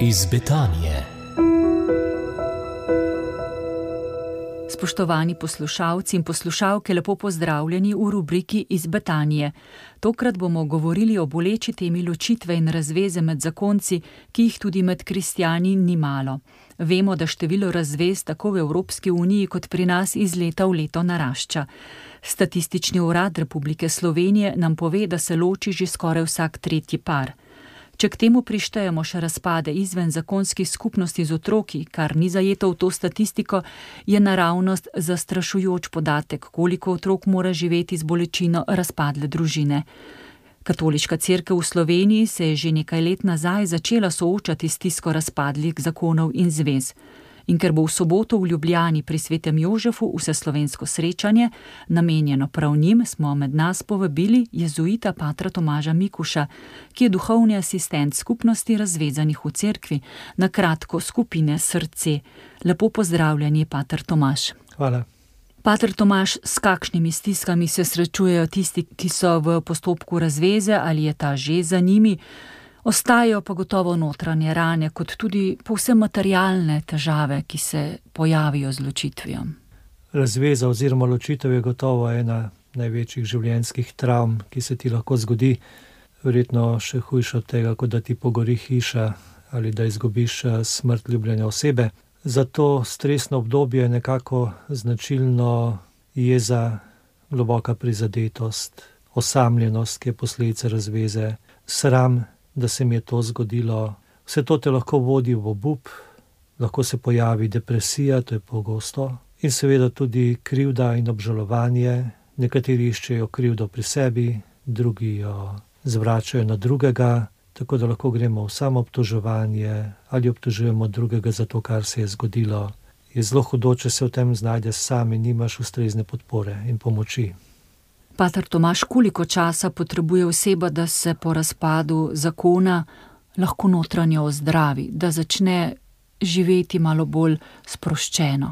iz Betanije. Spoštovani poslušalci in poslušalke, lepo pozdravljeni v rubriki iz Betanije. Tokrat bomo govorili o boleči temi ločitve in razveze med zakonci, ki jih tudi med kristijani ni malo. Vemo, da število razvez tako v Evropski uniji kot pri nas iz leta v leto narašča. Statistični urad Republike Slovenije nam pove, da se loči že skoraj vsak tretji par. Če k temu prištejemo še razpade izven zakonskih skupnosti z otroki, kar ni zajeto v to statistiko, je naravnost zastrašujoč podatek, koliko otrok mora živeti z bolečino razpadle družine. Katoliška crkva v Sloveniji se je že nekaj let nazaj začela soočati s tisko razpadlih zakonov in zvez in ker bo v soboto v Ljubljani pri svetem Jožefu vseslovensko srečanje, namenjeno prav njim, smo med nas povabili jezuita Patra Tomaža Mikuša, ki je duhovni asistent skupnosti razvezanih v cerkvi, na kratko skupine Srce. Lepo pozdravljeni, Patr Tomaž. Hvala. Patr Tomaž, s kakšnimi stiskami se srečujejo tisti, ki so v postopku razveze ali je ta že za njimi? Ostajajo pa gotovo notranje rane, kot tudi povsem materialne težave, ki se pojavijo z ločitvijo. Razveza oziroma ločitev je gotovo ena največjih življenjskih travm, ki se ti lahko zgodi. Verjetno še hujše od tega, kot da ti pogori hiša ali da izgubiš eh, smrt ljubljene osebe. Zato stresno obdobje je nekako značilno jeza, globoka prizadetost, osamljenost, ki je posledica razveze, sram da se mi je to zgodilo. Vse to te lahko vodi v obup, lahko se pojavi depresija, to je pogosto, in seveda tudi krivda in obžalovanje. Nekateri iščejo krivdo pri sebi, drugi jo zvračajo na drugega, tako da lahko gremo v samo obtoževanje ali obtožujemo drugega za to, kar se je zgodilo. Je zelo hudo, če se v tem znajdeš sam in nimaš ustrezne podpore in pomoči. Pater Tomaš, koliko časa potrebuje oseba, da se po razpadu zakona lahko notranje ozdravi, da začne živeti malo bolj sproščeno?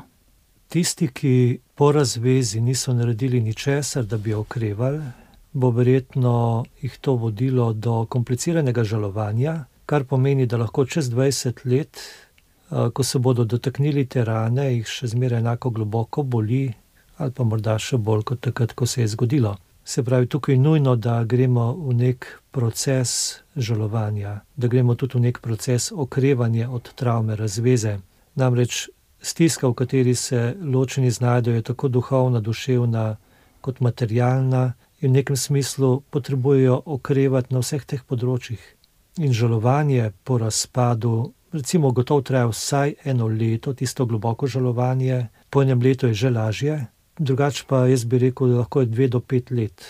Tisti, ki po razvezi niso naredili ničesar, da bi okrevali, bo verjetno jih to vodilo do kompliciranega žalovanja, kar pomeni, da lahko čez 20 let, ko se bodo dotaknili te rane, jih še zmeraj enako globoko boli, ali pa morda še bolj kot takrat, ko se je zgodilo. Se pravi, tukaj je nujno, da gremo v nek proces žalovanja, da gremo tudi v nek proces okrevanja od travme, razveze. Namreč stiska, v kateri se ločeni znajdejo, je tako duhovna, duševna kot materialna, in v nekem smislu potrebujejo okrevati na vseh teh področjih. In žalovanje po razpadu, recimo, gotovo traja vsaj eno leto, tisto globoko žalovanje, po enem letu je že lažje, drugače pa jaz bi rekel, da lahko je dve do pet let.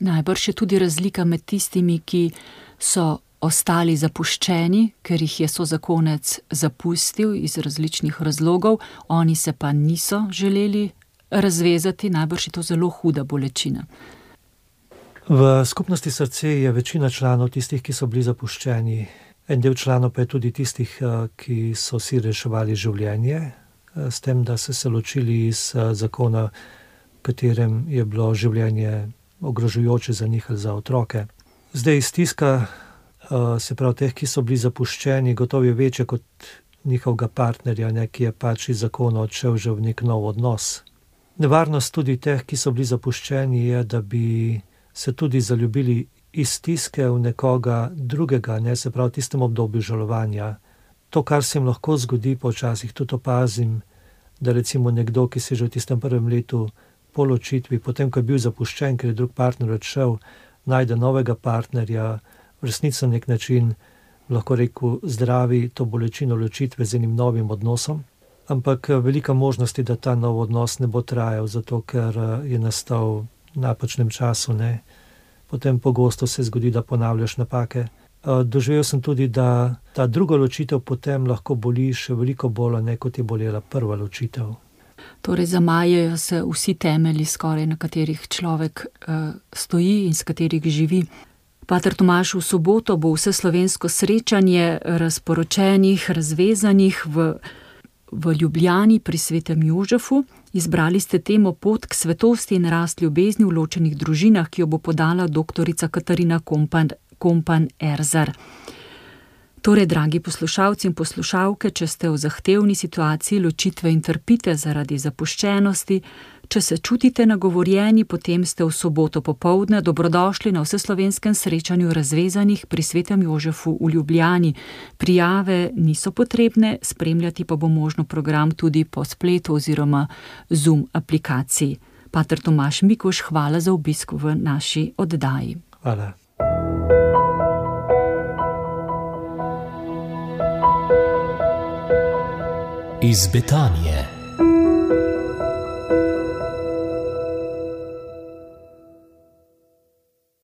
Najbrž je tudi razlika med tistimi, ki so ostali zapuščeni, ker jih je so zakonec zapustil iz različnih razlogov, oni se pa niso želeli razvezati, najbrž je to zelo huda bolečina. V skupnosti srce je večina članov tistih, ki so bili zapuščeni, en del članov pa je tudi tistih, eh, ki so si reševali življenje, s tem, da so se ločili iz eh, zakona, v katerem je bilo življenje ogrožujoče za njih ali za otroke. Zdaj stiska, eh, se pravi, teh, ki so bili zapuščeni, gotovo je večja kot njihovega partnerja, ne, ki je pač iz zakona odšel že v nek nov odnos. Nevarnost tudi teh, ki so bili zapuščeni, je, da bi se tudi zaljubili iz stiske v nekoga drugega, ne se pravi, v tistem obdobju žalovanja. To, kar se jim lahko zgodi, počasih tudi opazim, da recimo nekdo, ki se je že v tistem prvem letu po ločitvi, potem ko je bil zapuščen, ker je drug partner odšel, najde novega partnerja, v resnici na nek način lahko rekel zdravi to bolečino ločitve z enim novim odnosom. Ampak velika možnost je, da ta nov odnos ne bo trajal, zato ker je nastal v napačnem času. Ne. Potem pogosto se zgodi, da ponavljaš napake. Doživel sem tudi, da ta druga ločitev potem lahko boli še veliko bolj, ne kot je bolela prva ločitev. Torej, zamajajo se vsi temelji, skoraj na katerih človek uh, stoji in s katerih živi. Pater Tomaš, v soboto bo vse slovensko srečanje razporočenih, razvezanih v, v Ljubljani pri svetem Jožefu. Izbrali ste temo pot k svetosti in rast ljubezni v ločenih družinah, ki jo bo podala dr. Katarina Kompan Kompan Erzar. Torej, dragi poslušalci in poslušalke, če ste v zahtevni situaciji ločitve in trpite zaradi zapuščenosti, če se čutite nagovorjeni, potem ste v soboto popovdne dobrodošli na vseslovenskem srečanju razvezanih pri svetem Jožefu v Ljubljani. Prijave niso potrebne, spremljati pa bo možno program tudi po spletu oziroma Zoom aplikaciji. Pater Tomaš Mikuš, hvala za obisk v naši oddaji. Hvala. Iz Betanije.